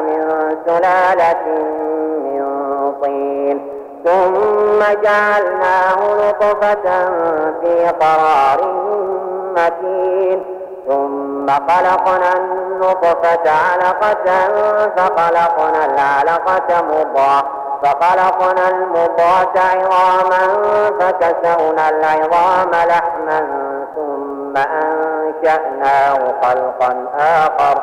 من سلالة من طين. ثم جعلناه نطفة في قرار مكين. ثم خلقنا النطفة علقة فخلقنا العلقة مضغة. فخلقنا المضغة عظاما فكسونا العظام لحما ثم أنشأناه خلقا آخر.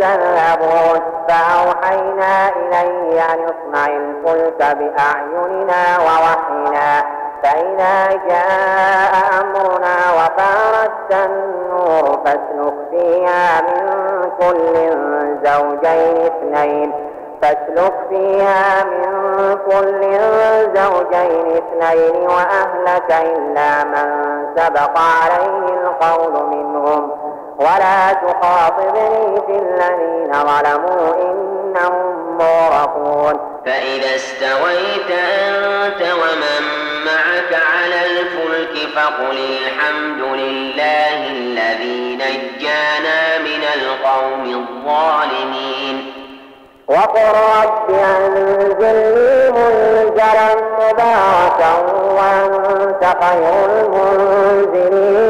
كذبون فأوحينا إليه أن اصنع الفلك بأعيننا ووحينا فإذا جاء أمرنا وفارت النور فاسلك فيها من كل زوجين اثنين فاسلك فيها من كل زوجين اثنين وأهلك إلا من سبق عليه القول منهم. ولا تخاطبني في الذين ظلموا إنهم مغرقون. فإذا استويت أنت ومن معك على الفلك فقل الحمد لله الذي نجانا من القوم الظالمين. وقل رب أنزلني منزلا مباركا وأنت خير المنزلين.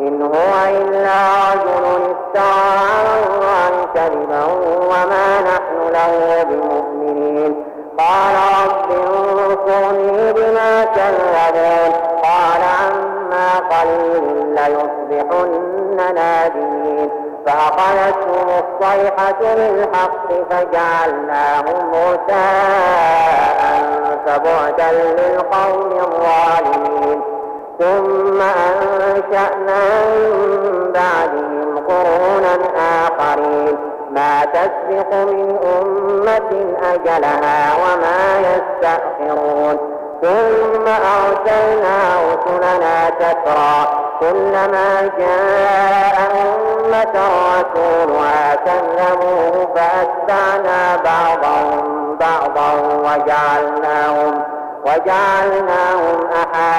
إن هو إلا رجل على الله كذبا وما نحن له بمؤمنين. قال رب انصرني بما كذبون. قال عما قليل ليصبحن نادمين. فأخذتهم الصيحة بالحق فجعلناهم غثاء فبعدا للقوم الظالمين. ثم أنشأنا من بعدهم قرونا آخرين. ما تسبق من أمة أجلها وما يستأخرون. ثم أرسلنا رسلنا تترى كلما جاء أمة رسولها كذبوه فأتبعنا بعضهم بعضا وجعلناهم وجعلناهم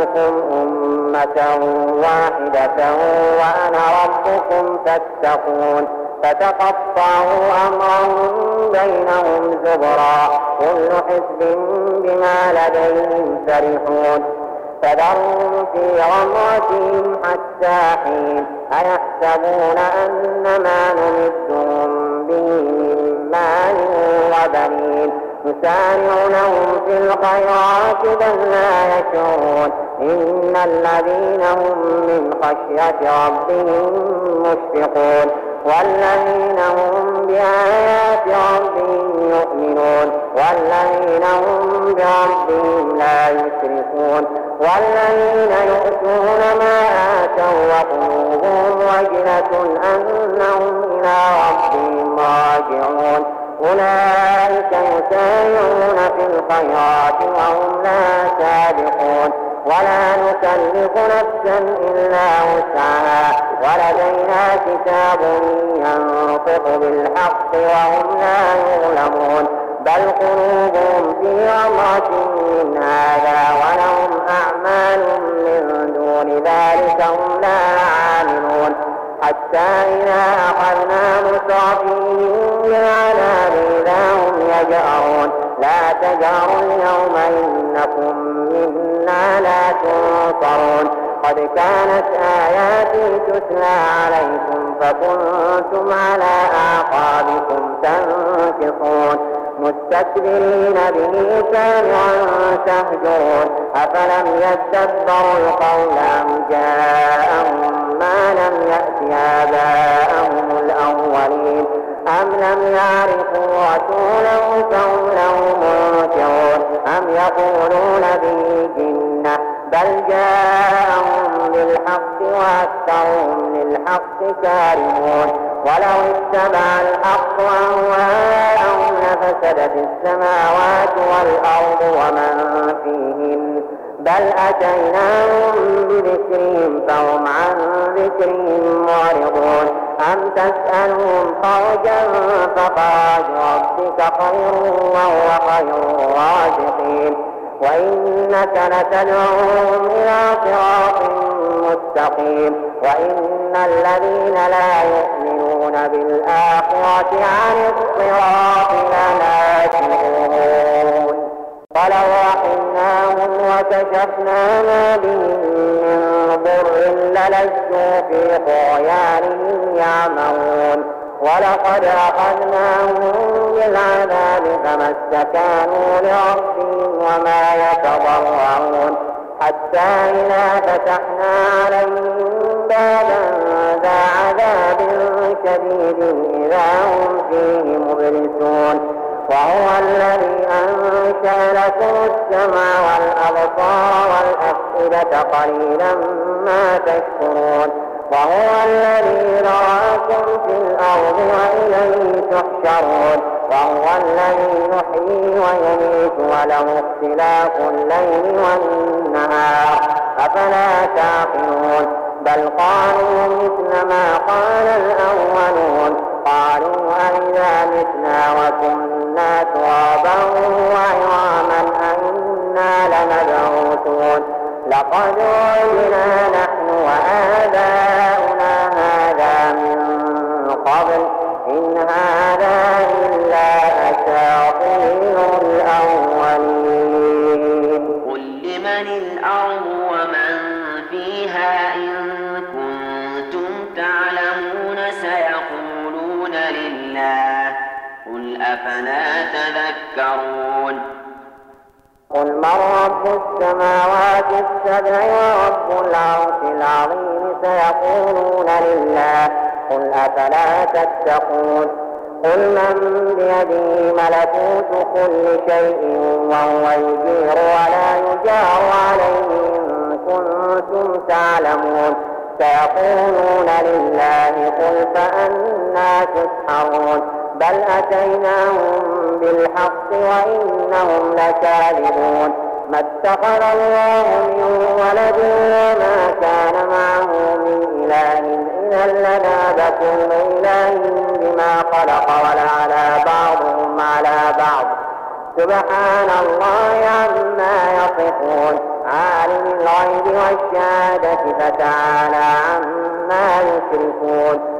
أمتكم أمة واحدة وأنا ربكم فاتقون. فتقطعوا أمرهم بينهم زبرا. كل حزب بما لديهم فرحون. فذرهم في غمرتهم حتى حين. أيحسبون أن ما نمدهم به من مال وبنين. نسارع لهم في الخيرات بل لا يشعرون. إن الذين هم من خشية ربهم مشفقون والذين هم بآيات ربهم يؤمنون والذين هم بربهم لا يشركون والذين يؤتون ما آتوا وقلوبهم وجلة أنهم إلى ربهم راجعون أولئك يسارعون في الخيرات وهم لا سابقون ولا نكلف نفسا إلا وسعها. ولدينا كتاب ينطق بالحق وهم لا يظلمون. بل قلوبهم في غمرة من هذا ولهم أعمال من دون ذلك هم لا عاملون حتى إذا أخذنا مترفيهم بالعذاب إذا هم يجأرون. لا تجأروا اليوم إنكم منا لا تنصرون. قد كانت آياتي تتلى عليكم فكنتم على أعقابكم تنكصون. مستكبرين به سامعا تهجرون. أفلم يدبروا القول أم جاءهم ما لم يأت آباءهم الأولين؟ أم لم يعرفوا رسوله فهم له منكرون أم يقولون به جنة بل جاءهم بالحق وأكثرهم للحق كارهون ولو اتبع الحق أهواءهم لفسدت السماوات والأرض ومن فيهن بل أتيناهم بذكرهم فهم عن ذكرهم معرضون أم تسألهم خرجا فخرج ربك خير وهو خير الرازقين وإنك لتدعوهم إلى صراط مستقيم وإن الذين لا يؤمنون بالآخرة عن الصراط لناكبون فلو وكشفنا ما بهم من ضر للجوا في طغيانهم يعمهون. ولقد أخذناهم بالعذاب فما استكانوا لربهم وما يتضرعون. حتى إذا فتحنا عليهم بابا ذا عذاب شديد إذا هم فيه مبلسون. وهو الذي أنشأ لكم السمع والأبصار والأفئدة قليلا ما تشكرون. وهو الذي رآكم في الأرض وإليه تحشرون. وهو الذي يحيي ويميت وله اختلاف الليل والنهار. أفلا تعقلون؟ بل قالوا مثل ما قال الأولون. قالوا أئذا متنا وكنا ترابا وعظاما أئنا لمبعوثون. لقد وعدنا نحن وآباؤنا أفلا تذكرون. قل من رب السماوات السبع ورب العرش العظيم سيقولون لله. قل أفلا تتقون. قل من بيده ملكوت كل شيء وهو يجير ولا يجار عليه إن كنتم تعلمون. سيقولون لله قل فأنا تسحرون. بل أتيناهم بالحق وإنهم لكاذبون ما اتخذ الله من ولد وما كان معه من إله إذا لذاب كل إله بما خلق ولعلى بعضهم على بعض. سبحان الله عما يصفون. عالم الغيب والشهادة فتعالى عما يشركون.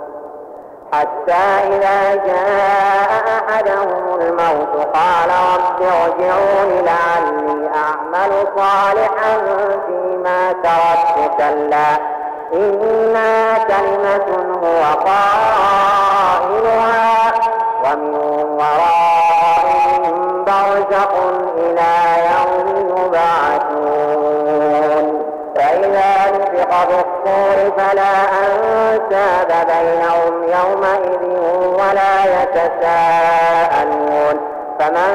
حتى إذا جاء أحدهم الموت قال رب ارجعون لعلي أعمل صالحا فيما تركت كلا. إنها كلمة هو قائلها. ومن ورائهم برزق إلى يوم يبعثون. فإذا نفخ بالصور فلا أنساب بينهم يومئذ ولا يتساءلون. فمن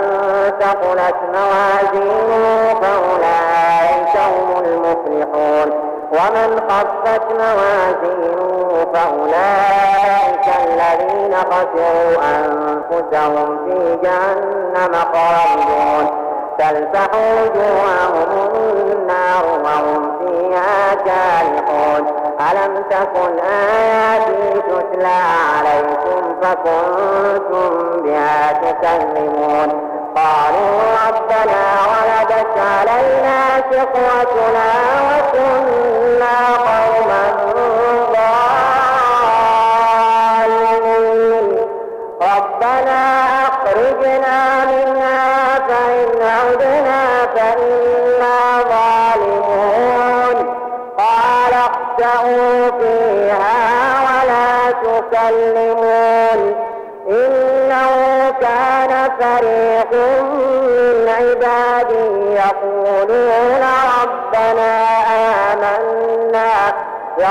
ثقلت موازينه فأولئك هم المفلحون. ومن خفت موازينه فأولئك الذين خسروا أنفسهم في جهنم خالدون. تلفح وجوههم النار وهم فيها كالحون ألم تكن آياتي تتلى عليكم فكنتم بها تكذبون قالوا ربنا غلبت علينا شقوتنا وكنا قوما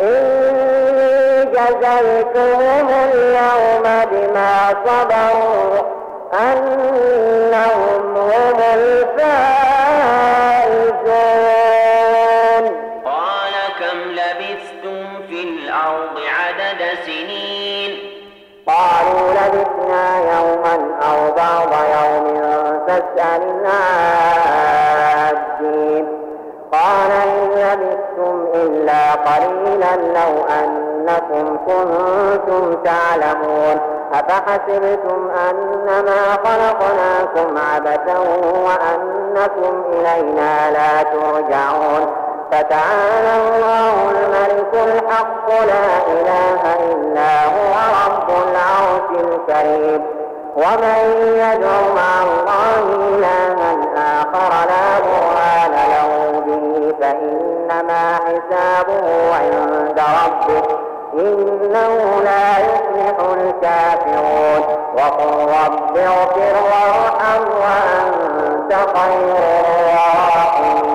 إني جزيتهم اليوم بما صبروا أنهم هم الفائزون كنتم تعلمون. أفحسبتم أنما خلقناكم عبثا وأنكم إلينا لا ترجعون. فتعالى الله الملك الحق لا إله إلا هو رب العرش الكريم. ومن يدعو مع الله إلها آخر لا برهان له به فإنما حسابه عند ربه. إنه لا يفلح الكافرون. وقل رب اغفر وارحم وأنت خير الراحمين.